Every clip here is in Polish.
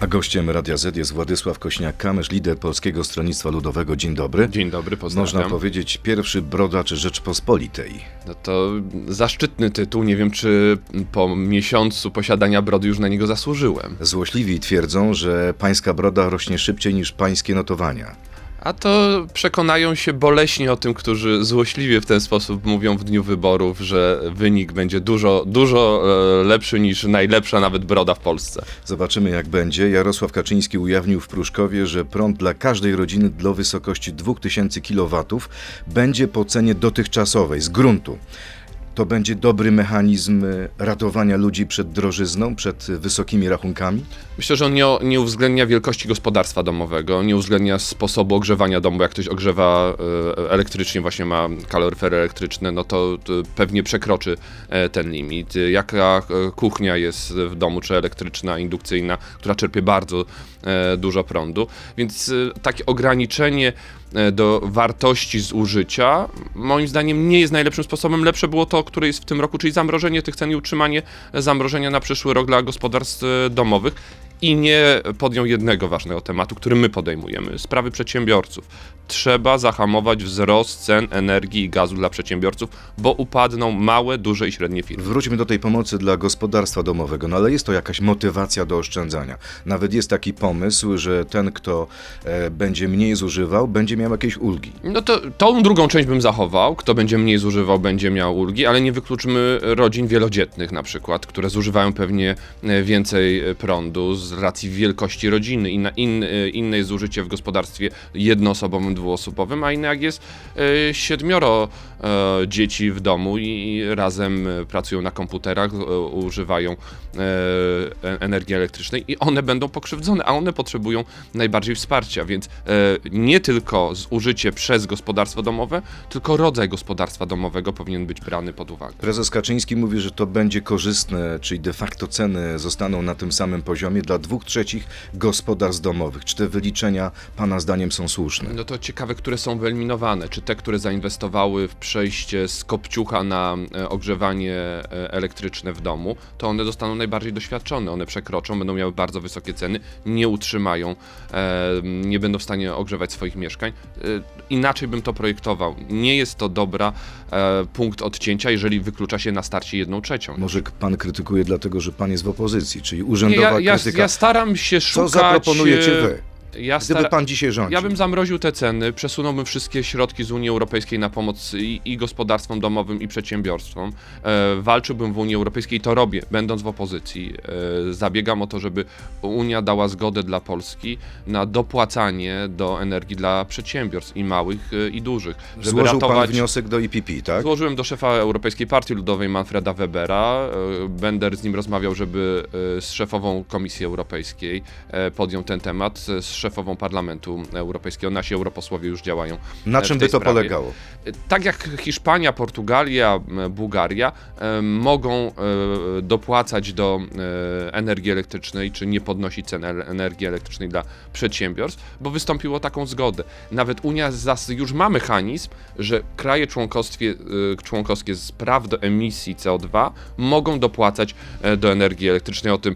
A gościem Radia Z jest Władysław Kośniak-Kamysz, lider Polskiego Stronnictwa Ludowego. Dzień dobry. Dzień dobry, pozdrawiam. Można powiedzieć pierwszy brodacz Rzeczpospolitej. No to zaszczytny tytuł. Nie wiem, czy po miesiącu posiadania brody już na niego zasłużyłem. Złośliwi twierdzą, że pańska broda rośnie szybciej niż pańskie notowania. A to przekonają się boleśnie o tym, którzy złośliwie w ten sposób mówią w dniu wyborów, że wynik będzie dużo, dużo e, lepszy niż najlepsza nawet broda w Polsce. Zobaczymy jak będzie. Jarosław Kaczyński ujawnił w Pruszkowie, że prąd dla każdej rodziny do wysokości 2000 kW będzie po cenie dotychczasowej, z gruntu. To będzie dobry mechanizm e, ratowania ludzi przed drożyzną, przed wysokimi rachunkami? Myślę, że on nie, nie uwzględnia wielkości gospodarstwa domowego, nie uwzględnia sposobu ogrzewania domu, jak ktoś ogrzewa e, elektrycznie, właśnie ma kaloryfery elektryczne, no to, to pewnie przekroczy e, ten limit. Jaka kuchnia jest w domu, czy elektryczna, indukcyjna, która czerpie bardzo dużo prądu, więc takie ograniczenie do wartości zużycia, moim zdaniem nie jest najlepszym sposobem. Lepsze było to, które jest w tym roku, czyli zamrożenie tych cen i utrzymanie zamrożenia na przyszły rok dla gospodarstw domowych i nie podjął jednego ważnego tematu, który my podejmujemy sprawy przedsiębiorców. Trzeba zahamować wzrost cen energii i gazu dla przedsiębiorców, bo upadną małe, duże i średnie firmy. Wróćmy do tej pomocy dla gospodarstwa domowego, no ale jest to jakaś motywacja do oszczędzania. Nawet jest taki pomysł, że ten, kto e, będzie mniej zużywał, będzie miał jakieś ulgi. No to tą drugą część bym zachował. Kto będzie mniej zużywał, będzie miał ulgi, ale nie wykluczmy rodzin wielodzietnych na przykład, które zużywają pewnie e, więcej prądu z racji wielkości rodziny. Inna, in, inne jest zużycie w gospodarstwie jednoosobowym, dwuosobowym, a inne jak jest e, siedmioro e, dzieci w domu i razem pracują na komputerach, e, używają energii elektrycznej i one będą pokrzywdzone, a one potrzebują najbardziej wsparcia, więc nie tylko zużycie przez gospodarstwo domowe, tylko rodzaj gospodarstwa domowego powinien być brany pod uwagę. Prezes Kaczyński mówi, że to będzie korzystne, czyli de facto ceny zostaną na tym samym poziomie dla dwóch trzecich gospodarstw domowych. Czy te wyliczenia Pana zdaniem są słuszne? No to ciekawe, które są wyeliminowane. Czy te, które zainwestowały w przejście z kopciucha na e, ogrzewanie e, elektryczne w domu, to one zostaną najbardziej doświadczone. One przekroczą, będą miały bardzo wysokie ceny, nie utrzymają, e, nie będą w stanie ogrzewać swoich mieszkań. Inaczej bym to projektował. Nie jest to dobra punkt odcięcia, jeżeli wyklucza się na starcie jedną trzecią. Może pan krytykuje dlatego, że pan jest w opozycji, czyli urzędowa nie, ja, krytyka. Ja, ja staram się szukać... Co zaproponujecie wy? Ja Gdyby pan dzisiaj rządził. Ja bym zamroził te ceny, przesunąłbym wszystkie środki z Unii Europejskiej na pomoc i, i gospodarstwom domowym, i przedsiębiorstwom. E, walczyłbym w Unii Europejskiej i to robię, będąc w opozycji. E, zabiegam o to, żeby Unia dała zgodę dla Polski na dopłacanie do energii dla przedsiębiorstw i małych, e, i dużych. Żeby Złożył ratować... pan wniosek do IPP, tak? Złożyłem do szefa Europejskiej Partii Ludowej Manfreda Webera. E, będę z nim rozmawiał, żeby e, z szefową Komisji Europejskiej e, podjął ten temat. Z szefową Parlamentu Europejskiego. Nasi europosłowie już działają. Na e, czym by to sprawie. polegało? Tak jak Hiszpania, Portugalia, Bułgaria e, mogą e, dopłacać do energii elektrycznej, czy nie podnosić cen energii elektrycznej dla przedsiębiorstw, bo wystąpiło taką zgodę. Nawet Unia już ma mechanizm, że kraje członkowskie, członkowskie z praw do emisji CO2 mogą dopłacać do energii elektrycznej. O tym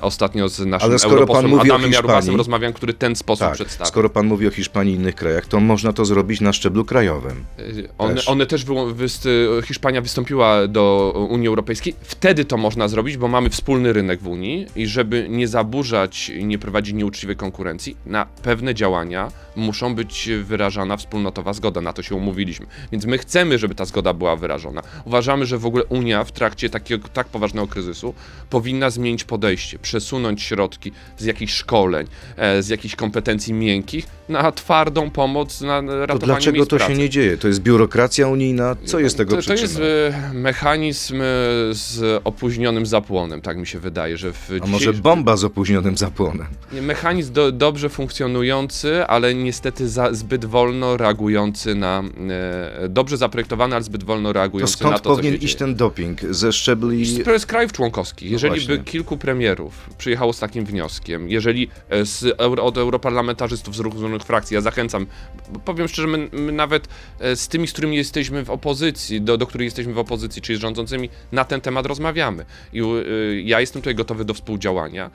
ostatnio z naszym europosłem Adamem Jarubasem rozmawiam, który ten sposób tak, przedstawia. Skoro pan mówi o Hiszpanii i innych krajach, to można to zrobić na szczeblu krajowym. Y, one też, one też Hiszpania wystąpiła do Unii Europejskiej. Wtedy to można zrobić, bo mamy wspólny rynek w Unii i żeby nie zaburzać i nie prowadzić nieuczciwej konkurencji, na pewne działania muszą być wyrażana wspólnotowa zgoda. Na to się umówiliśmy. Więc my chcemy, żeby ta zgoda była wyrażona. Uważamy, że w ogóle Unia w trakcie takiego tak poważnego kryzysu powinna zmienić podejście, przesunąć środki z jakichś szkoleń, e, z jakichś kompetencji miękkich na twardą pomoc, na ratowanie to dlaczego to pracy. się nie dzieje? To jest biurokracja unijna? Co jest tego to, przyczyną? To jest e, mechanizm e, z opóźnionym zapłonem, tak mi się wydaje, że w A może bomba z opóźnionym zapłonem? Mechanizm do, dobrze funkcjonujący, ale niestety za, zbyt wolno reagujący na... E, dobrze zaprojektowany, ale zbyt wolno reagujący to skąd na to, powinien iść ten doping? Ze szczebli... Z, z krajów członkowskich. No jeżeli właśnie. by kilku premierów przyjechało z takim wnioskiem, jeżeli z, od europarlamentarzystów z różnych poszczególnych frakcji. Ja zachęcam, powiem szczerze, my, my nawet e, z tymi, z którymi jesteśmy w opozycji, do, do których jesteśmy w opozycji, czyli z rządzącymi, na ten temat rozmawiamy. I y, ja jestem tutaj gotowy do współdziałania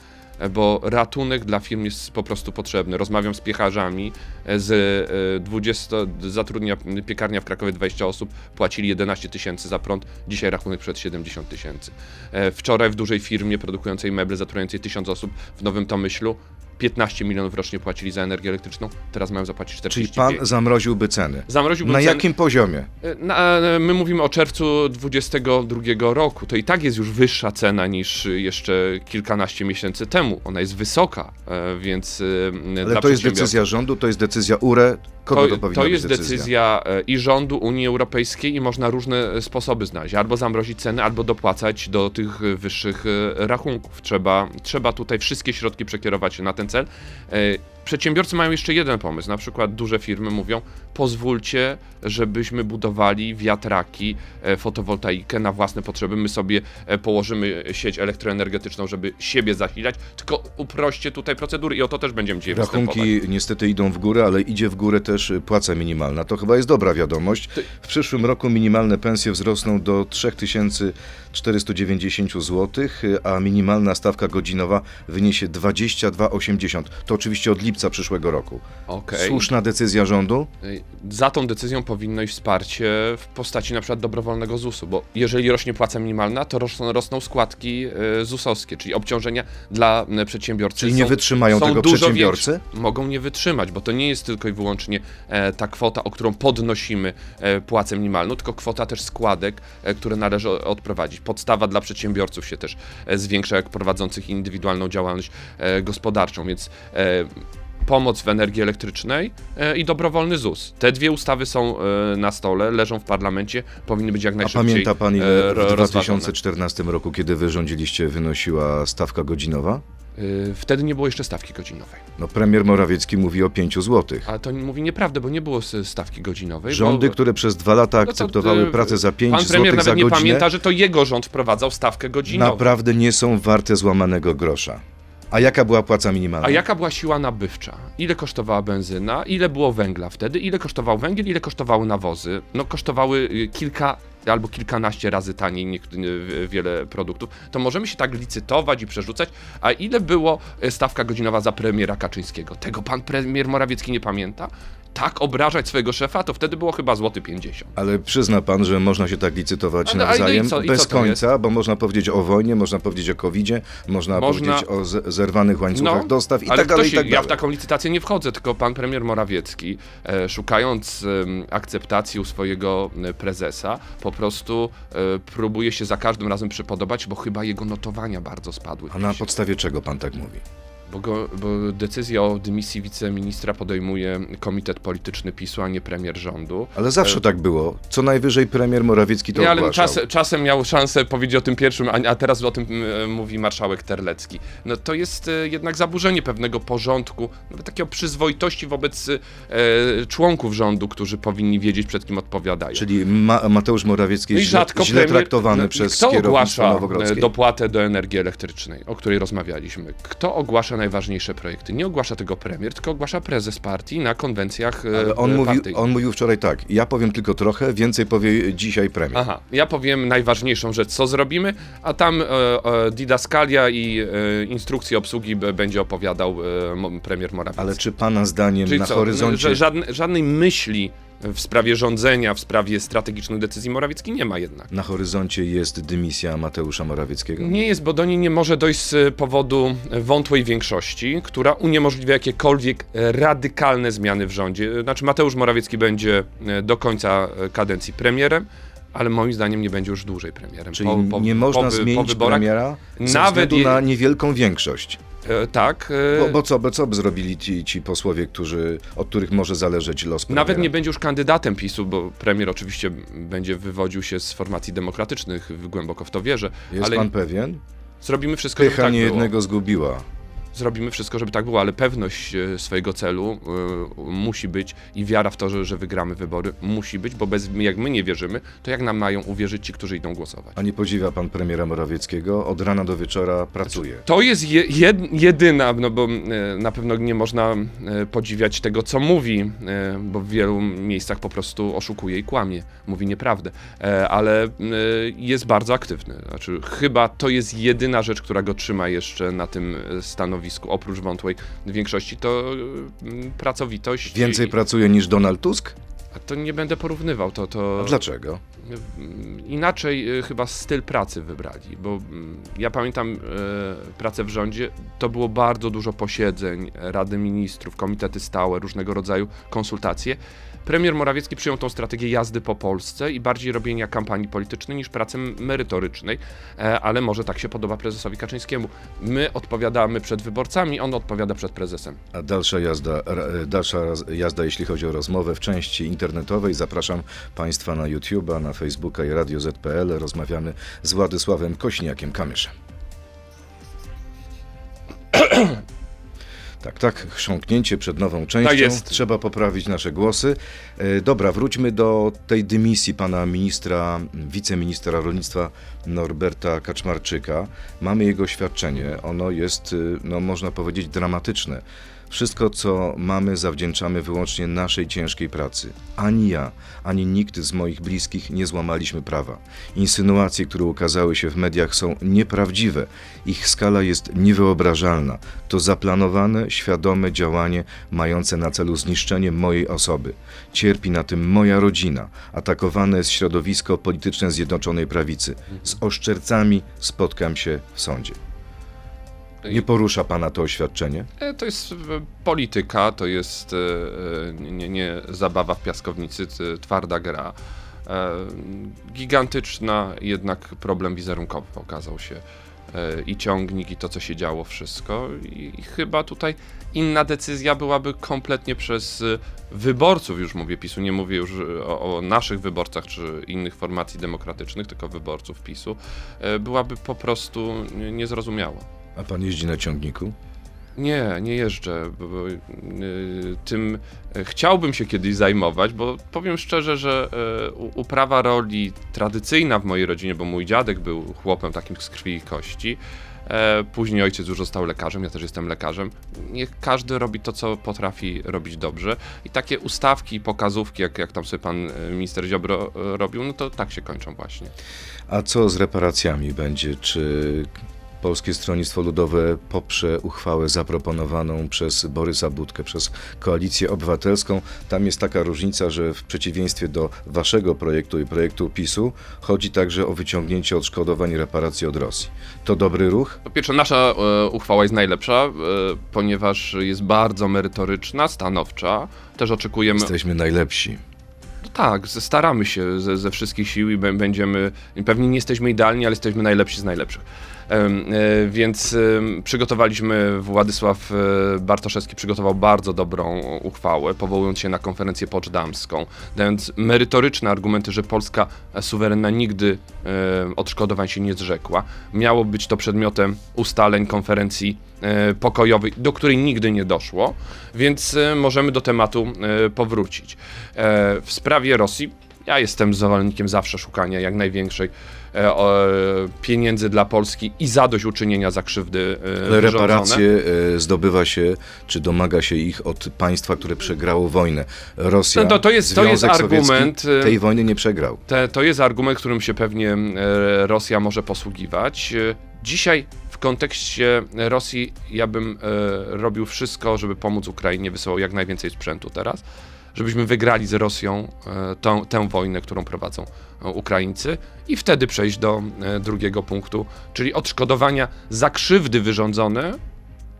bo ratunek dla firm jest po prostu potrzebny. Rozmawiam z piekarzami, e, z 20, e, zatrudnia piekarnia w Krakowie 20 osób, płacili 11 tysięcy za prąd, dzisiaj rachunek przed 70 tysięcy. E, wczoraj w dużej firmie produkującej meble, zatrudniającej 1000 osób w Nowym Tomyślu 15 milionów rocznie płacili za energię elektryczną, teraz mają zapłacić 45. Czyli pan zamroziłby ceny. Zamroziłbym Na ceny. jakim poziomie? Na, my mówimy o czerwcu 2022 roku. To i tak jest już wyższa cena niż jeszcze kilkanaście miesięcy temu. Ona jest wysoka, e, więc. e, Ale to jest decyzja rządu, to jest decyzja URE. Kogo to, to, powinna to jest decyzja? decyzja e, i rządu Unii Europejskiej i można różne e, sposoby znaleźć. Albo zamrozić ceny, albo dopłacać do tych e, wyższych e, rachunków. Trzeba, trzeba tutaj wszystkie środki przekierować na ten cel. E, Przedsiębiorcy mają jeszcze jeden pomysł. Na przykład duże firmy mówią: pozwólcie, żebyśmy budowali wiatraki, e, fotowoltaikę na własne potrzeby. My sobie e, położymy sieć elektroenergetyczną, żeby siebie zasilać. Tylko uproście tutaj procedury i o to też będziemy dzisiaj występować. Rachunki niestety idą w górę, ale idzie w górę też płaca minimalna. To chyba jest dobra wiadomość. W przyszłym roku minimalne pensje wzrosną do 3490 zł, a minimalna stawka godzinowa wyniesie 22,80. To oczywiście od lipca przyszłego roku. Okej. Słuszna decyzja rządu? Za tą decyzją powinno iść wsparcie w postaci na przykład dobrowolnego ZUS-u, bo jeżeli rośnie płaca minimalna, to rosną, rosną składki e, ZUS-owskie, czyli obciążenia dla e, przedsiębiorcy. Czyli nie są- wytrzymają są tego przedsiębiorcy? większe. Mogą nie wytrzymać, bo to nie jest tylko i wyłącznie e, ta kwota, o którą podnosimy e, płacę minimalną, tylko kwota też składek, e, które należy odprowadzić. Podstawa dla przedsiębiorców się też zwiększa, jak prowadzących indywidualną działalność gospodarczą, więc e, pomoc w energii elektrycznej e, i dobrowolny ZUS. Te dwie ustawy są e, na stole, leżą w parlamencie, powinny być jak A najszybciej pamięta pan, ile w rozważone. 2014 roku, kiedy wy rządziliście, wynosiła stawka godzinowa? Wtedy nie było jeszcze stawki godzinowej. No, premier Morawiecki mówi o 5 zł. Ale to mówi nieprawdę, bo nie było stawki godzinowej. Rządy, bo... które przez dwa lata No to, akceptowały pracę za 5 Pan premier zł za nawet nie godzinę, pamięta, że to jego rząd wprowadzał stawkę godzinową. naprawdę nie są warte złamanego grosza. A jaka była płaca minimalna? A jaka była siła nabywcza? Ile kosztowała benzyna? Ile było węgla wtedy? Ile kosztował węgiel? Ile kosztowały nawozy? No kosztowały y, kilka albo kilkanaście razy taniej y, wiele produktów. To możemy się tak licytować i przerzucać. A ile było y, stawka godzinowa za premiera Kaczyńskiego? Tego pan premier Morawiecki nie pamięta? Tak obrażać swojego szefa, to wtedy było chyba złoty 50. Ale przyzna pan, że można się tak licytować Ale- no i nawzajem co- i bez co to końca, bo można powiedzieć o wojnie, można powiedzieć o covidzie, można, Można- powiedzieć o zerwanych łańcuchach dostaw i ale tak dalej, ktoś, i tak Ja dalej. w taką licytację nie wchodzę, tylko pan premier Morawiecki, e, szukając em, akceptacji u swojego e, prezesa, po prostu e, próbuje się za każdym razem przypodobać, bo chyba jego notowania bardzo spadły. A na podstawie czego pan tak mówi? Bo, go, bo decyzję o dymisji wiceministra podejmuje komitet polityczny PiSu, a nie premier rządu. Ale zawsze tak było. Co najwyżej premier Morawiecki to Nie, ale czas, czasem miał szansę powiedzieć o tym pierwszym, a, a teraz o tym e, mówi marszałek Terlecki. No to jest e, jednak zaburzenie pewnego porządku, nawet takiego przyzwoitości wobec e, członków rządu, którzy powinni wiedzieć, przed kim odpowiadają. Czyli Ma Mateusz Morawiecki No źle, rzadko źle premier- traktowany no, przez Kto kierownictwo ogłasza e, dopłatę do energii elektrycznej, o której rozmawialiśmy? Kto ogłasza najważniejsze projekty? Nie ogłasza tego premier, tylko ogłasza prezes partii na konwencjach e, Ale on, mówił, on mówił wczoraj tak, ja powiem tylko trochę, więcej powie dzisiaj premier. Aha, ja powiem najważniejszą rzecz, co zrobimy, a tam e, e, didaskalia i e, instrukcje obsługi będzie opowiadał e, premier Morawiecki. Ale czy pana zdaniem Czyli na co, horyzoncie... żadne, żadnej myśli w sprawie rządzenia, w sprawie strategicznych decyzji Morawiecki nie ma jednak. Na horyzoncie jest dymisja Mateusza Morawieckiego? Nie jest, bo do niej nie może dojść z powodu wątłej większości, która uniemożliwia jakiekolwiek radykalne zmiany w rządzie. Znaczy Mateusz Morawiecki będzie e, do końca kadencji premierem, ale moim zdaniem nie będzie już dłużej premierem. Czyli nie można po, po zmienić wyborach, premiera ze nawet je- na niewielką większość. e, tak. e, Bo, bo, co, bo co by zrobili ci, ci posłowie, którzy, od których może zależeć los premiera? Nawet nie będzie już kandydatem PiSu, bo premier oczywiście będzie wywodził się z formacji demokratycznych, głęboko w to wierzę, Jest ale pan pewien? zrobimy wszystko, żeby Pycha tak nie było. jednego zgubiła. Zrobimy wszystko, żeby tak było, ale pewność e, swojego celu y, musi być i wiara w to, że, że wygramy wybory musi być, bo bez, jak my nie wierzymy, to jak nam mają uwierzyć ci, którzy idą głosować? A nie podziwia pan premiera Morawieckiego? Od rana do wieczora pracuje. To jest je, jed, jedyna, no bo y, na pewno nie można podziwiać tego, co mówi, bo w wielu miejscach po prostu oszukuje i kłamie, mówi nieprawdę, e, ale jest bardzo aktywny. Znaczy, chyba to jest jedyna rzecz, która go trzyma jeszcze na tym stanowisku, oprócz wątłej większości, to pracowitość. Więcej pracuje niż Donald Tusk? A to nie będę porównywał, to... to... A dlaczego? Inaczej y, chyba styl pracy wybrali, bo mm, ja pamiętam e, pracę w rządzie, to było bardzo dużo posiedzeń Rady Ministrów, komitety stałe, różnego rodzaju konsultacje Premier Morawiecki przyjął tą strategię jazdy po Polsce i bardziej robienia kampanii politycznej niż pracy merytorycznej, e, ale może tak się podoba prezesowi Kaczyńskiemu. My odpowiadamy przed wyborcami, on odpowiada przed prezesem. A dalsza jazda, e, dalsza jazda jeśli chodzi o rozmowę w części internetowej, zapraszam Państwa na YouTube'a, na Facebooka i Radio ZPL. Rozmawiamy z Władysławem Kośniakiem Kamyszem. Tak, tak, chrząknięcie przed nową częścią. Tak jest. Trzeba poprawić nasze głosy. E, dobra, wróćmy do tej dymisji pana ministra, wiceministra rolnictwa Norberta Kaczmarczyka. Mamy jego oświadczenie. Ono jest, y, no można powiedzieć, dramatyczne. Wszystko, co mamy, zawdzięczamy wyłącznie naszej ciężkiej pracy. Ani ja, ani nikt z moich bliskich nie złamaliśmy prawa. Insynuacje, które ukazały się w mediach, są nieprawdziwe. Ich skala jest niewyobrażalna. To zaplanowane, świadome działanie mające na celu zniszczenie mojej osoby. Cierpi na tym moja rodzina. Atakowane jest środowisko polityczne Zjednoczonej Prawicy. Z oszczercami spotkam się w sądzie. Nie porusza pana to oświadczenie? E, to jest e, polityka, to jest e, nie, nie zabawa w piaskownicy, twarda gra. Gigantyczna, jednak problem wizerunkowy okazał się i ciągnik, i to, co się działo, wszystko. I, chyba tutaj inna decyzja byłaby kompletnie przez wyborców, już mówię PiSu, nie mówię już o, o naszych wyborcach czy innych formacji demokratycznych, tylko wyborców PiSu, byłaby po prostu niezrozumiała. A pan jeździ na ciągniku? Nie, nie jeżdżę. Bo, bo, y, tym e, chciałbym się kiedyś zajmować, bo powiem szczerze, że y, uprawa roli tradycyjna w mojej rodzinie, bo mój dziadek był chłopem takim z krwi i kości. E, później ojciec już został lekarzem, ja też jestem lekarzem. Niech każdy robi to, co potrafi robić dobrze. I takie ustawki, pokazówki, jak, jak tam sobie pan minister Ziobro robił, no to tak się kończą właśnie. A co z reparacjami będzie? Czy Polskie Stronnictwo Ludowe poprze uchwałę zaproponowaną przez Borysa Budkę, przez Koalicję Obywatelską. Tam jest taka różnica, że w przeciwieństwie do waszego projektu i projektu PiSu chodzi także o wyciągnięcie odszkodowań i reparacji od Rosji. To dobry ruch? Po pierwsze, nasza e, uchwała jest najlepsza, e, ponieważ jest bardzo merytoryczna, stanowcza. Też oczekujemy... Jesteśmy najlepsi. No tak, staramy się ze, ze wszystkich sił i będziemy, pewnie nie jesteśmy idealni, ale jesteśmy najlepsi z najlepszych. E, więc przygotowaliśmy, Władysław e, Bartoszewski przygotował bardzo dobrą uchwałę, powołując się na konferencję poczdamską, dając merytoryczne argumenty, że Polska suwerenna nigdy odszkodowań się nie zrzekła. Miało być to przedmiotem ustaleń konferencji e, pokojowej, do której nigdy nie doszło, więc możemy do tematu powrócić. W sprawie Rosji ja jestem zwolennikiem zawsze szukania jak największej e, pieniędzy dla Polski i zadośćuczynienia za krzywdy e, Ale reparacje e, zdobywa się, czy domaga się ich od państwa, które przegrało wojnę. Rosja, no to, to jest, to jest argument. Tej wojny nie przegrał. Te, to jest argument, którym się pewnie e, Rosja może posługiwać. Dzisiaj w kontekście Rosji ja bym e, robił wszystko, żeby pomóc Ukrainie, wysyłał jak najwięcej sprzętu teraz żebyśmy wygrali z Rosją e, tą, tę wojnę, którą prowadzą e, Ukraińcy i wtedy przejść do e, drugiego punktu, czyli odszkodowania za krzywdy wyrządzone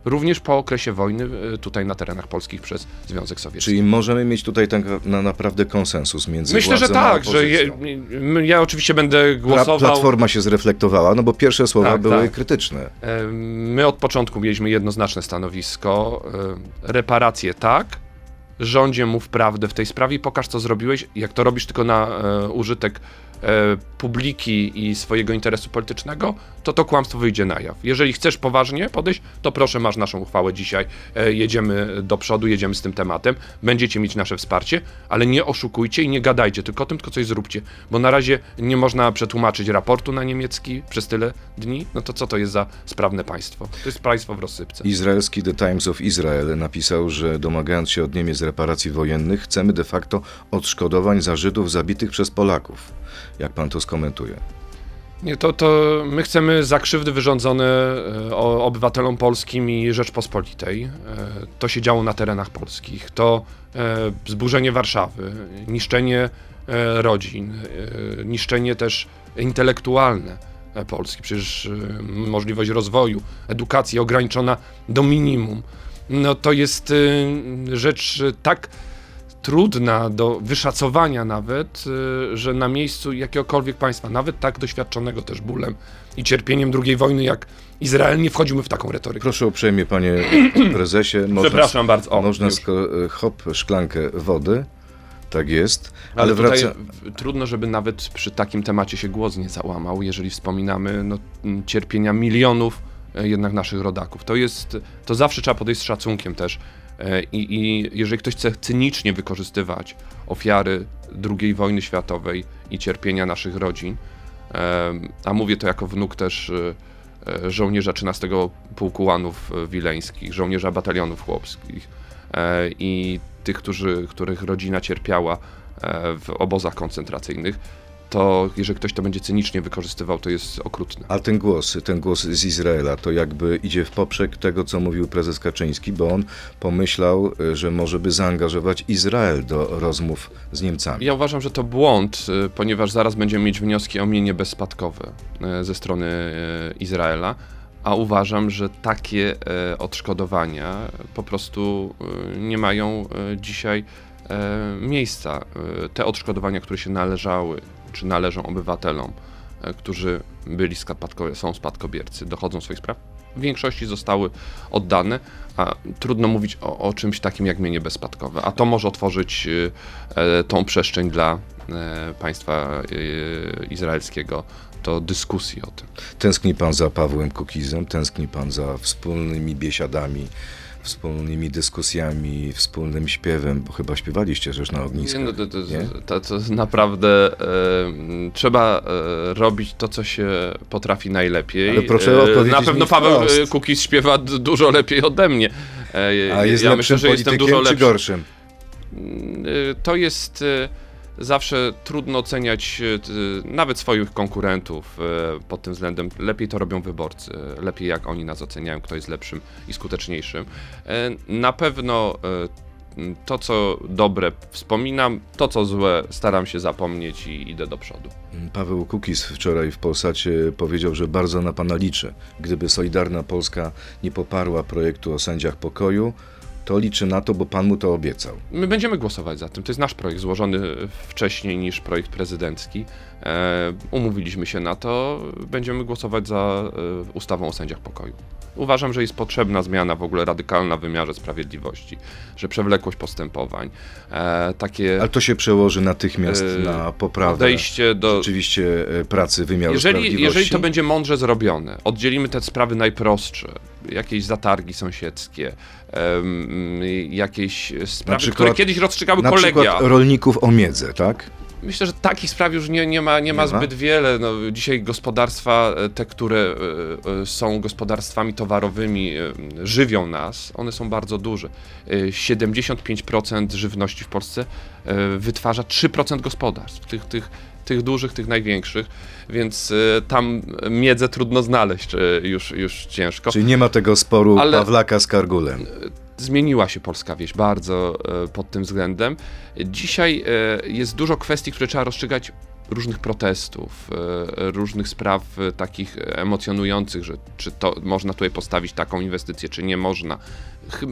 również po okresie wojny tutaj na terenach polskich przez Związek Sowiecki. Czyli możemy mieć tutaj tak na naprawdę konsensus między Myślę, że tak, że je, ja oczywiście będę głosował. Platforma się zreflektowała, no bo pierwsze słowa tak, były tak. krytyczne. My od początku mieliśmy jednoznaczne stanowisko. Reparacje tak, rządzie mów prawdę w tej sprawie pokaż, co zrobiłeś. Jak to robisz tylko na e, użytek publiki i swojego interesu politycznego, to to kłamstwo wyjdzie na jaw. Jeżeli chcesz poważnie podejść, to proszę, masz naszą uchwałę dzisiaj, e, jedziemy do przodu, jedziemy z tym tematem, będziecie mieć nasze wsparcie, ale nie oszukujcie i nie gadajcie tylko o tym, tylko coś zróbcie, bo na razie nie można przetłumaczyć raportu na niemiecki przez tyle dni, no to co to jest za sprawne państwo? To jest państwo w rozsypce. Izraelski The Times of Israel napisał, że domagając się od Niemiec reparacji wojennych, chcemy de facto odszkodowań za Żydów zabitych przez Polaków. Jak pan to skomentuje? Nie, to, to my chcemy za krzywdy wyrządzone e, obywatelom polskim i Rzeczpospolitej. E, to się działo na terenach polskich. To e, zburzenie Warszawy, niszczenie rodzin, niszczenie też intelektualne Polski. Przecież możliwość rozwoju, edukacji ograniczona do minimum. No to jest rzecz tak trudna do wyszacowania nawet, y, że na miejscu jakiegokolwiek państwa, nawet tak doświadczonego też bólem i cierpieniem II wojny jak Izrael, nie wchodzimy w taką retorykę. Proszę uprzejmie, panie prezesie. Można, Przepraszam bardzo. O, można sko- hop, szklankę wody. Tak jest. Ale, ale wraca... trudno, żeby nawet przy takim temacie się głos nie załamał, jeżeli wspominamy no, cierpienia milionów e, jednak naszych rodaków. To jest, to zawsze trzeba podejść z szacunkiem też I, I, jeżeli ktoś chce cynicznie wykorzystywać ofiary II wojny światowej i cierpienia naszych rodzin, e, a mówię to jako wnuk też e, żołnierza 13 Pułku Łanów Wileńskich, żołnierza batalionów chłopskich i tych, którzy, których rodzina cierpiała w obozach koncentracyjnych, to jeżeli ktoś to będzie cynicznie wykorzystywał, to jest okrutne. A ten głos, ten głos z Izraela, to jakby idzie w poprzek tego, co mówił prezes Kaczyński, bo on pomyślał, że może by zaangażować Izrael do rozmów z Niemcami. Ja uważam, że to błąd, y, ponieważ zaraz będziemy mieć wnioski o mienie bezspadkowe y, ze strony y, Izraela a uważam, że takie odszkodowania po prostu nie mają dzisiaj miejsca. Te odszkodowania, które się należały czy należą obywatelom, e, którzy byli są spadkobiercy, dochodzą swoich spraw, w większości zostały oddane, a trudno mówić o, o czymś takim jak mienie bezspadkowe, a to może otworzyć e, tą przestrzeń dla e, państwa izraelskiego do dyskusji o tym. Tęskni pan za Pawłem Kukizem, tęskni pan za wspólnymi biesiadami wspólnymi dyskusjami, wspólnym śpiewem, bo chyba śpiewaliście też na ognisku. No, to, to, to, to, naprawdę e, trzeba e, robić to, co się potrafi najlepiej. Ale proszę odpowiedzieć Na pewno Paweł Kukiz śpiewa dużo lepiej ode mnie. E, A jest ja myślę, że jestem dużo lepszy. czy gorszym? To jest zawsze trudno oceniać e, nawet swoich konkurentów e, pod tym względem. Lepiej to robią wyborcy, lepiej jak oni nas oceniają, kto jest lepszym i skuteczniejszym. E, na pewno to, co dobre wspominam, to, co złe staram się zapomnieć i idę do przodu. Paweł Kukis wczoraj w Polsacie powiedział, że bardzo na pana liczy. Gdyby Solidarna Polska nie poparła projektu o sędziach pokoju, to liczy na to, bo pan mu to obiecał. My będziemy głosować za tym. To jest nasz projekt, złożony wcześniej niż projekt prezydencki. E, umówiliśmy się na to. Będziemy głosować za e, ustawą o sędziach pokoju. Uważam, że jest potrzebna zmiana w ogóle radykalna w wymiarze sprawiedliwości, że przewlekłość postępowań, e, takie... Ale to się przełoży natychmiast na poprawę odejście do... rzeczywiście pracy wymiaru jeżeli, sprawiedliwości. Jeżeli to będzie mądrze zrobione, oddzielimy te sprawy najprostsze, jakieś zatargi sąsiedzkie, jakieś sprawy, przykład, które kiedyś rozstrzygały na kolegia. Przykład rolników o miedzę, tak? Myślę, że takich spraw już nie, nie, ma, nie ma zbyt wiele. No, dzisiaj gospodarstwa, e, te, które e, e, są gospodarstwami towarowymi, żywią nas, one są bardzo duże. 75% żywności w Polsce wytwarza 3% gospodarstw, tych, tych, tych dużych, tych największych, więc tam miedzę trudno znaleźć już, już ciężko. Czyli nie ma tego sporu Ale... Pawlaka z Kargulem zmieniła się polska wieś bardzo pod tym względem. Dzisiaj jest dużo kwestii, które trzeba rozstrzygać różnych protestów, różnych spraw takich emocjonujących, że czy to można tutaj postawić taką inwestycję, czy nie można.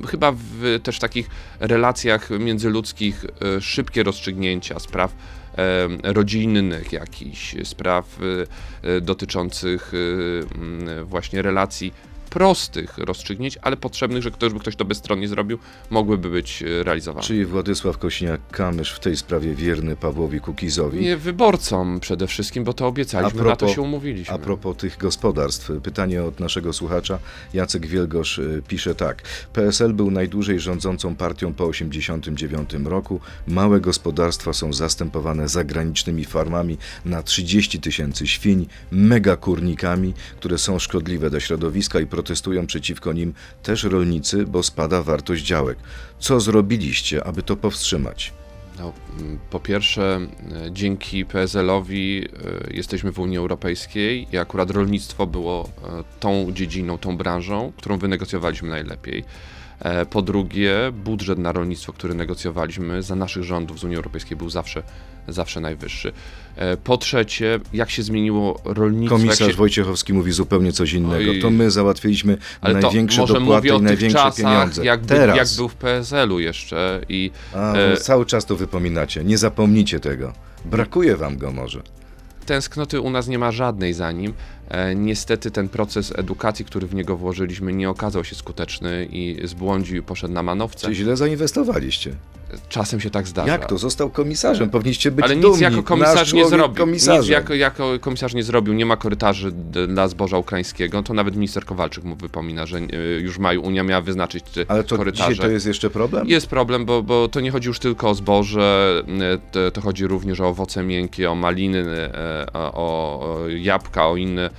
Chyba w też takich relacjach międzyludzkich szybkie rozstrzygnięcia spraw rodzinnych jakichś, spraw dotyczących właśnie relacji prostych rozstrzygnięć, ale potrzebnych, że ktoś, by ktoś to bezstronnie zrobił, mogłyby być e, realizowane. Czyli Władysław Kośniak-Kamysz w tej sprawie wierny Pawłowi Kukizowi. Nie wyborcom przede wszystkim, bo to obiecaliśmy, na to się umówiliśmy. A propos tych gospodarstw, pytanie od naszego słuchacza. Jacek Wielgosz y, pisze tak. PSL był najdłużej rządzącą partią po 1989 roku. Małe gospodarstwa są zastępowane zagranicznymi farmami na 30 tysięcy świń, megakurnikami, które są szkodliwe dla środowiska i protestują przeciwko nim też rolnicy, bo spada wartość działek. Co zrobiliście, aby to powstrzymać? No, po pierwsze, dzięki PSL-owi e, jesteśmy w Unii Europejskiej i akurat rolnictwo było e, tą dziedziną, tą branżą, którą wynegocjowaliśmy najlepiej. Po drugie, budżet na rolnictwo, który negocjowaliśmy za naszych rządów z Unii Europejskiej był zawsze zawsze najwyższy. E, po trzecie, jak się zmieniło rolnictwo. Komisarz się... Wojciechowski mówi zupełnie coś innego. Oj. To my załatwiliśmy Ale największe może dopłaty i największe czasach, pieniądze. Jak, Teraz. jak był w PSL-u jeszcze. I, A, e... Cały czas to wypominacie. Nie zapomnijcie tego. Brakuje wam go może. Tęsknoty u nas nie ma żadnej za nim. E, niestety ten proces edukacji, który w niego włożyliśmy, nie okazał się skuteczny i zbłądził i poszedł na manowce. Czyli źle zainwestowaliście. Czasem się tak zdarza. Jak to? Został komisarzem, powinniście być Ale dumni. nic jako komisarz nie zrobił. Komisarzem. Nic jako, jako komisarz nie zrobił, nie ma korytarzy dla zboża ukraińskiego. To nawet minister Kowalczyk mu wypomina, że e, już maju Unia miała wyznaczyć Ale to korytarze. dzisiaj to jest jeszcze problem? Jest problem, bo, bo to nie chodzi już tylko o zboże, e, to, to chodzi również o owoce miękkie, o maliny, e, o, o jabłka, o inne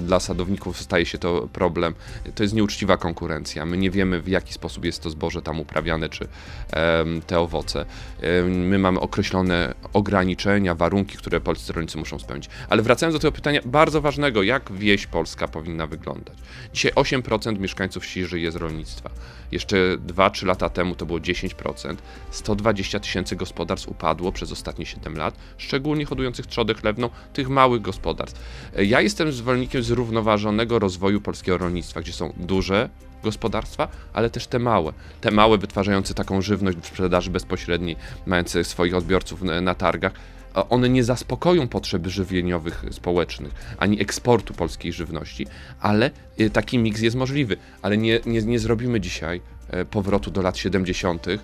dla sadowników staje się to problem. To jest nieuczciwa konkurencja. My nie wiemy, w jaki sposób jest to zboże tam uprawiane, czy te owoce. My mamy określone ograniczenia, warunki, które polscy rolnicy muszą spełnić. Ale wracając do tego pytania bardzo ważnego, jak wieś polska powinna wyglądać? Dzisiaj 8% mieszkańców wsi żyje z rolnictwa. Jeszcze 2-3 lata temu to było 10%. 120 tysięcy gospodarstw upadło przez ostatnie 7 lat, szczególnie hodujących trzodę chlewną, tych małych gospodarstw. Ja jestem zwolennikiem zrównoważonego rozwoju polskiego rolnictwa, gdzie są duże gospodarstwa, ale też te małe. Te małe wytwarzające taką żywność w sprzedaży bezpośredniej, mające swoich odbiorców na targach, one nie zaspokoją potrzeb żywieniowych społecznych, ani eksportu polskiej żywności, ale y, taki miks jest możliwy. Ale nie, nie, nie zrobimy dzisiaj e, powrotu do lat 70., e,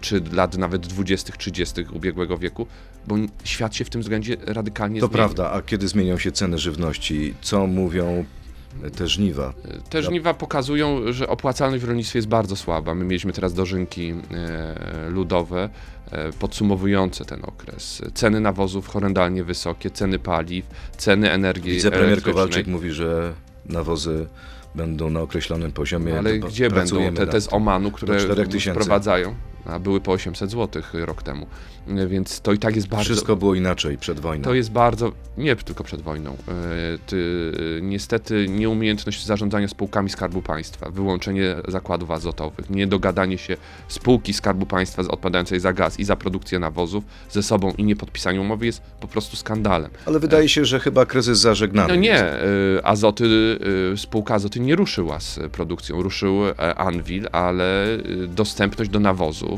czy lat nawet 20., 30. ubiegłego wieku, bo świat się w tym względzie radykalnie to. To prawda, a kiedy zmienią się ceny żywności, co mówią te żniwa. Te żniwa pokazują, że opłacalność w rolnictwie jest bardzo słaba. My mieliśmy teraz dożynki e, ludowe e, podsumowujące ten okres. Ceny nawozów horrendalnie wysokie, ceny paliw, ceny energii Wicepremier Kowalczyk mówi, że nawozy będą na określonym poziomie. Ale gdzie będą te, te z Omanu, które wprowadzają? A były po 800 zł rok temu. Więc to i tak jest bardzo. Wszystko było inaczej przed wojną. To jest bardzo. Nie tylko przed wojną. E, ty, niestety nieumiejętność zarządzania spółkami Skarbu Państwa, wyłączenie zakładów azotowych, niedogadanie się spółki Skarbu Państwa odpowiadającej za gaz i za produkcję nawozów ze sobą i nie podpisanie umowy jest po prostu skandalem. Ale wydaje się, że chyba kryzys zażegnany. No nie. E, azoty, e, spółka Azoty nie ruszyła z produkcją. Ruszył Anvil, ale dostępność do nawozu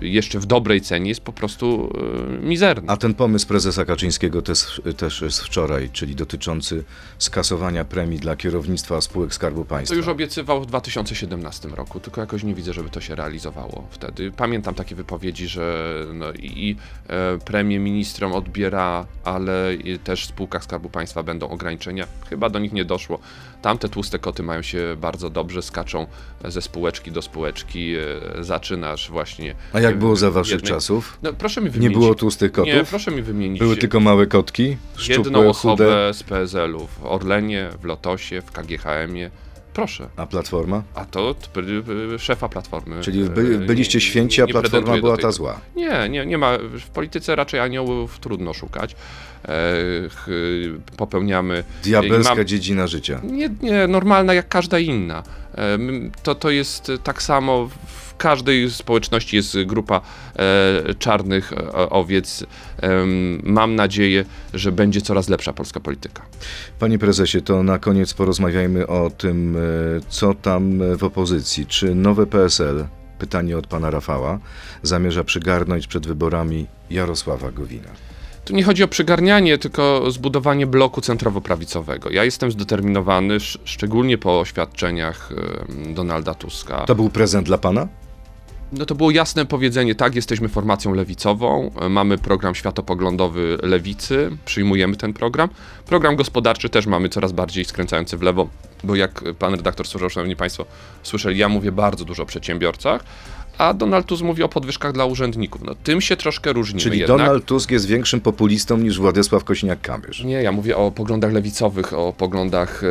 Y, jeszcze w dobrej cenie jest po prostu y, mizerny. A ten pomysł prezesa Kaczyńskiego też, też jest wczoraj, czyli dotyczący skasowania premii dla kierownictwa spółek Skarbu Państwa. To już obiecywał w 2017 roku, tylko jakoś nie widzę, żeby to się realizowało wtedy. Pamiętam takie wypowiedzi, że no i, e, premię ministrom odbiera, ale też w spółkach Skarbu Państwa będą ograniczenia. Chyba do nich nie doszło. Tamte tłuste koty mają się bardzo dobrze, skaczą ze spółeczki do spółeczki, e, zaczynasz właśnie. A jak było za waszych jednej... czasów? No, proszę mi wymienić. Nie było tłustych kotów? Nie, proszę mi wymienić. Były tylko małe kotki? Szczupłe, jedną osobę chude. z PSL-u w Orlenie, w Lotosie, w KGHM-ie. Proszę. A Platforma? A to szefa Platformy. Czyli by, byliście święci, a Platforma była ta zła? Nie, nie, nie ma. W polityce raczej aniołów trudno szukać. popełniamy... Diabelska mam, dziedzina życia. Nie, nie, normalna jak każda inna. to, to jest tak samo w każdej społeczności jest grupa e, czarnych e, owiec. E, mam nadzieję, że będzie coraz lepsza polska polityka. Panie prezesie, to na koniec porozmawiajmy o tym, e, co tam w opozycji. Czy nowe PSL, pytanie od pana Rafała, zamierza przygarnąć przed wyborami Jarosława Gowina? Tu nie chodzi o przygarnianie, tylko zbudowanie bloku centrowo-prawicowego. Ja jestem zdeterminowany, sz- szczególnie po oświadczeniach Donalda Tuska. To był prezent dla pana? No to było jasne powiedzenie, tak, jesteśmy formacją lewicową, e, mamy program światopoglądowy lewicy, przyjmujemy ten program. Program gospodarczy też mamy coraz bardziej skręcający w lewo, bo jak pan redaktor słyszał, szanowni państwo, słyszeli, ja mówię bardzo dużo o przedsiębiorcach, a Donald Tusk mówi o podwyżkach dla urzędników. No tym się troszkę różnimy Czyli jednak. Donald Tusk jest większym populistą niż Władysław Kośniak-Kamysz. Nie, ja mówię o poglądach lewicowych, o poglądach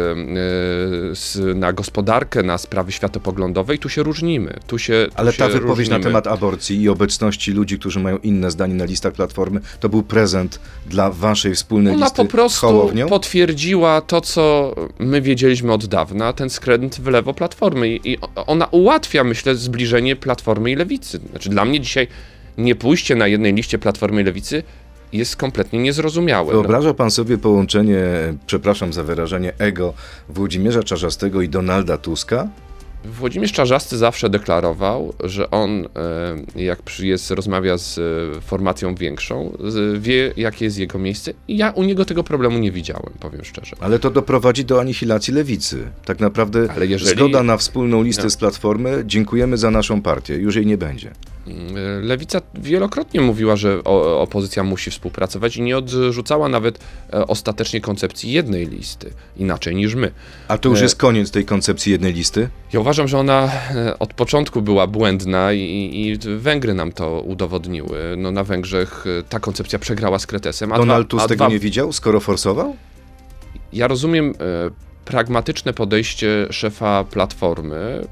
z, na gospodarkę, na sprawy światopoglądowe i tu się różnimy. Tu się, tu Ale się ta wypowiedź na różnimy. temat aborcji i obecności ludzi, którzy mają inne zdanie na listach Platformy, to był prezent dla waszej wspólnej Ona listy po z prostu potwierdziła to, co my wiedzieliśmy od dawna, ten skręt w lewo Platformy. I, I ona ułatwia, myślę, zbliżenie Platformy i Lewicy. Znaczy dla mnie dzisiaj nie pójście na jednej liście Platformy i Lewicy jest kompletnie niezrozumiałe. No, Wyobraża pan sobie połączenie, przepraszam za wyrażenie, ego Włodzimierza Czarzastego i Donalda Tuska? Włodzimierz Czarzasty zawsze deklarował, że on, e, jak jest, rozmawia z e, formacją większą, wie, jakie jest jego miejsce. I ja u niego tego problemu nie widziałem, powiem szczerze. Ale to doprowadzi do anihilacji lewicy. Tak naprawdę Ale jeżeli- zgoda na wspólną listę No. z Platformy, dziękujemy za naszą partię, już jej nie będzie. E, Lewica wielokrotnie mówiła, że opozycja musi współpracować i nie odrzucała nawet ostatecznie koncepcji jednej listy, inaczej niż my. A to już jest koniec tej koncepcji jednej listy? Ja uważam, że ona e, od początku była błędna i, i Węgry nam to udowodniły. No, na Węgrzech e, ta koncepcja przegrała z Kretesem. A Donald Tusk tego dwa, nie widział, skoro forsował? Ja rozumiem e, pragmatyczne podejście szefa Platformy,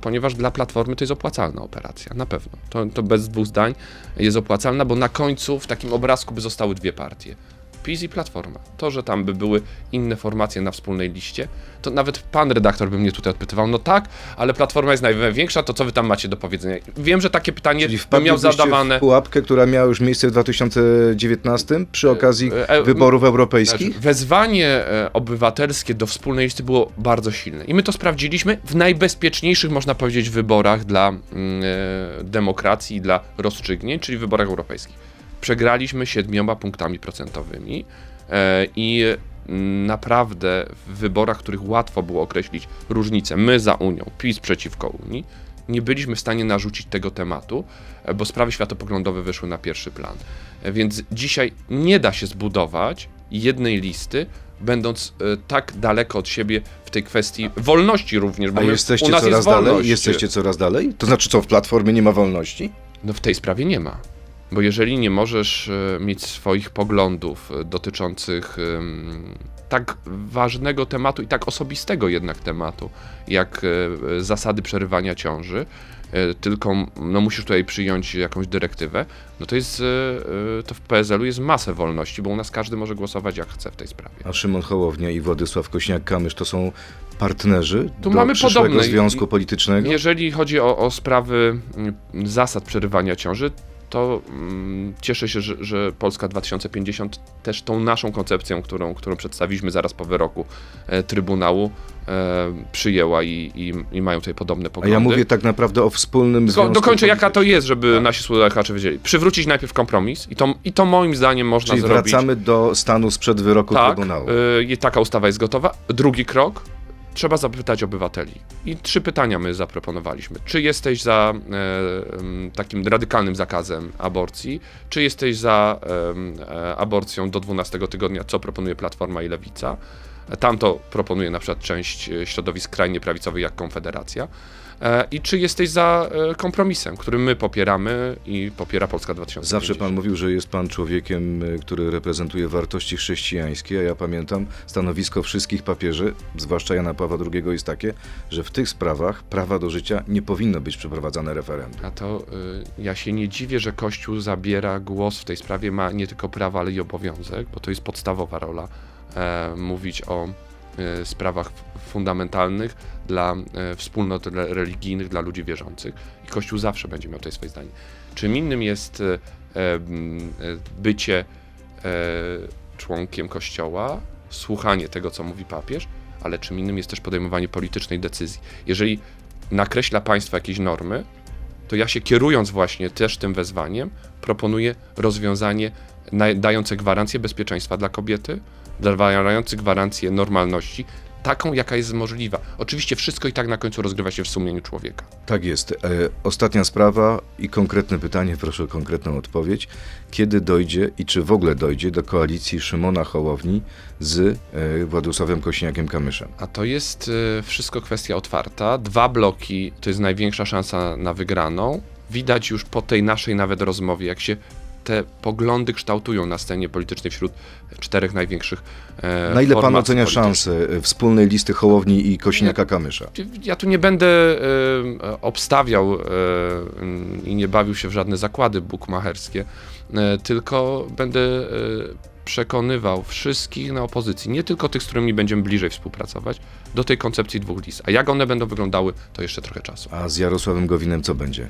ponieważ dla Platformy to jest opłacalna operacja, na pewno. To, to bez dwóch zdań jest opłacalna, bo na końcu w takim obrazku by zostały dwie partie. PiS i Platforma. To, że tam by były inne formacje na wspólnej liście, to nawet pan redaktor by mnie tutaj odpytywał, no tak, ale Platforma jest największa, to co wy tam macie do powiedzenia? Wiem, że takie pytanie bym miał zadawane... w pułapkę, która miała już miejsce w 2019 przy okazji e, e, wyborów europejskich? Znaczy, wezwanie e, obywatelskie do wspólnej listy było bardzo silne. I my to sprawdziliśmy w najbezpieczniejszych, można powiedzieć, wyborach dla e, demokracji dla rozstrzygnięć, czyli wyborach europejskich. Przegraliśmy siedmioma punktami procentowymi e, i mm, naprawdę w wyborach, w których łatwo było określić różnicę, my za Unią, PiS przeciwko Unii, nie byliśmy w stanie narzucić tego tematu, e, bo sprawy światopoglądowe wyszły na pierwszy plan. E, Więc dzisiaj nie da się zbudować jednej listy, będąc tak daleko od siebie w tej kwestii wolności również, bo A my, jesteście u nas coraz jest dalej? wolność. Jesteście coraz dalej? To znaczy co, w Platformie nie ma wolności? No w tej sprawie nie ma. Bo jeżeli nie możesz e, mieć swoich poglądów e, dotyczących tak ważnego tematu i tak osobistego jednak tematu, jak e, zasady przerywania ciąży, tylko no, musisz tutaj przyjąć jakąś dyrektywę, no to jest, to w PSL-u jest masę wolności, bo u nas każdy może głosować jak chce w tej sprawie. A Szymon Hołownia i Władysław Kośniak-Kamysz to są partnerzy Tu do mamy przyszłego podobne. związku politycznego? Jeżeli chodzi o, o sprawy mm, zasad przerywania ciąży, to mm, cieszę się, że, że Polska 2050 też tą naszą koncepcją, którą, którą przedstawiliśmy zaraz po wyroku e, Trybunału, e, przyjęła i, i, i mają tutaj podobne A poglądy. ja mówię tak naprawdę o wspólnym Tylko związku dokończę, jaka to jest, żeby Tak. nasi słuchacze wiedzieli. Przywrócić najpierw kompromis i to, i to moim zdaniem można Czyli zrobić. wracamy do stanu sprzed wyroku tak, Trybunału. y, i taka ustawa jest gotowa. Drugi krok, trzeba zapytać obywateli. I trzy pytania my zaproponowaliśmy. Czy jesteś za e, takim radykalnym zakazem aborcji? Czy jesteś za e, aborcją do 12 tygodnia, co proponuje Platforma i Lewica? Tamto proponuje na przykład część e, środowisk skrajnie prawicowych, jak Konfederacja. E, I czy jesteś za e, kompromisem, który my popieramy i popiera Polska 2050? Zawsze pan mówił, że jest pan człowiekiem, y, który reprezentuje wartości chrześcijańskie, a ja pamiętam stanowisko wszystkich papieży, zwłaszcza Jana Pawła II, jest takie, że w tych sprawach prawa do życia nie powinno być przeprowadzane referendum. A to y, ja się nie dziwię, że Kościół zabiera głos w tej sprawie, ma nie tylko prawo, ale i obowiązek, bo to jest podstawowa rola e, mówić o e, sprawach f- fundamentalnych dla e, wspólnot re- religijnych, dla ludzi wierzących. I Kościół zawsze będzie miał tutaj swoje zdanie. Czym innym jest e, e, bycie e, członkiem Kościoła, słuchanie tego, co mówi papież, ale czym innym jest też podejmowanie politycznej decyzji. Jeżeli nakreśla państwo jakieś normy, to ja się kierując właśnie też tym wezwaniem, proponuję rozwiązanie dające gwarancję bezpieczeństwa dla kobiety, dające gwarancję normalności, taką, jaka jest możliwa. Oczywiście wszystko i tak na końcu rozgrywa się w sumieniu człowieka. Tak jest. E, ostatnia sprawa i konkretne pytanie, proszę o konkretną odpowiedź. Kiedy dojdzie i czy w ogóle dojdzie do koalicji Szymona Hołowni z e, Władysławem Kośniakiem-Kamyszem? A to jest y, wszystko kwestia otwarta. Dwa bloki to jest największa szansa na wygraną. Widać już po tej naszej nawet rozmowie, jak się te poglądy kształtują na scenie politycznej wśród czterech największych e, Na ile pan ocenia szanse e, wspólnej listy Hołowni i Kośniaka-Kamysza? Ja tu nie będę e, obstawiał e, i nie bawił się w żadne zakłady bukmacherskie, e, tylko będę e, przekonywał wszystkich na opozycji, nie tylko tych, z którymi będziemy bliżej współpracować, do tej koncepcji dwóch list. A jak one będą wyglądały, to jeszcze trochę czasu. A z Jarosławem Gowinem co będzie?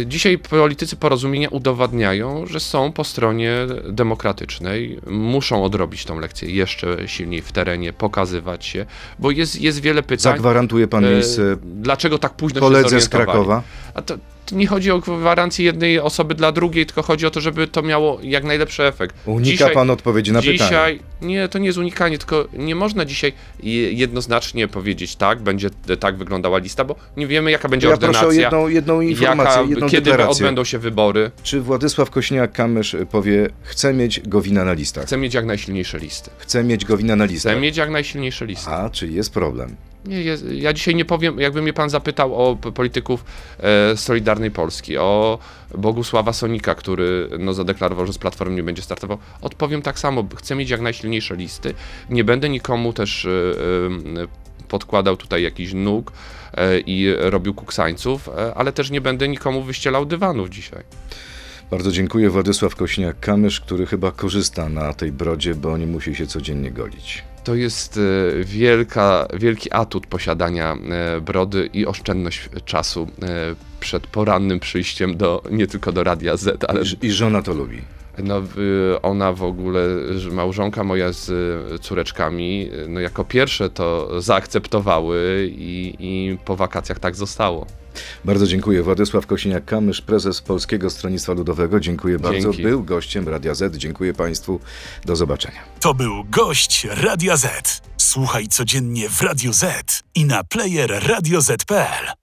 E, Dzisiaj politycy porozumienia udowadniają, że są po stronie demokratycznej, muszą odrobić tą lekcję jeszcze silniej w terenie, pokazywać się, bo jest, jest wiele pytań. Zagwarantuje pan E, miejsce Dlaczego tak późno się koledze z zorientowali? Krakowa? Nie chodzi o gwarancję jednej osoby dla drugiej, tylko chodzi o to, żeby to miało jak najlepszy efekt. Unika Dzisiaj- pan odpowiedzi na pytanie. Dzisiaj, nie, to nie jest unikanie, tylko nie można dzisiaj je- jednoznacznie powiedzieć tak, będzie tak wyglądała lista, bo nie wiemy jaka będzie Ja ordynacja. proszę o jedną, jedną informację, jaka, jedną kiedy deklarację. odbędą się wybory. Czy Władysław Kośniak-Kamysz powie, chce mieć Gowina na listach? Chcę mieć jak najsilniejsze listy. Chce mieć Gowina na listach. Chcę mieć jak najsilniejsze listy. A, czy jest problem? Nie, ja dzisiaj nie powiem, jakby mnie pan zapytał o polityków e, Solidarnej Polski, o Bogusława Sonika, który no, zadeklarował, że z Platformy nie będzie startował, odpowiem tak samo. Chcę mieć jak najsilniejsze listy. Nie będę nikomu też e, e, podkładał tutaj jakichś nóg i robił kuksańców, ale też nie będę nikomu wyścielał dywanów dzisiaj. Bardzo dziękuję. Władysław Kośniak-Kamysz, który chyba korzysta na tej brodzie, bo nie musi się codziennie golić. To jest e, wielka, wielki atut posiadania e, brody i oszczędność czasu e, przed porannym przyjściem do, nie tylko do Radia Z, ale I, I żona to lubi. No, y, ona w ogóle, małżonka moja z y, córeczkami, y, no jako pierwsze to zaakceptowały i, i po wakacjach tak zostało. Bardzo dziękuję. Władysław Kosiniak-Kamysz, prezes Polskiego Stronnictwa Ludowego. Dziękuję bardzo. Dzięki. Był gościem Radia Z. Dziękuję Państwu. Do zobaczenia. To był gość Radia Z. Słuchaj codziennie w Radio Z i na player radioz.pl.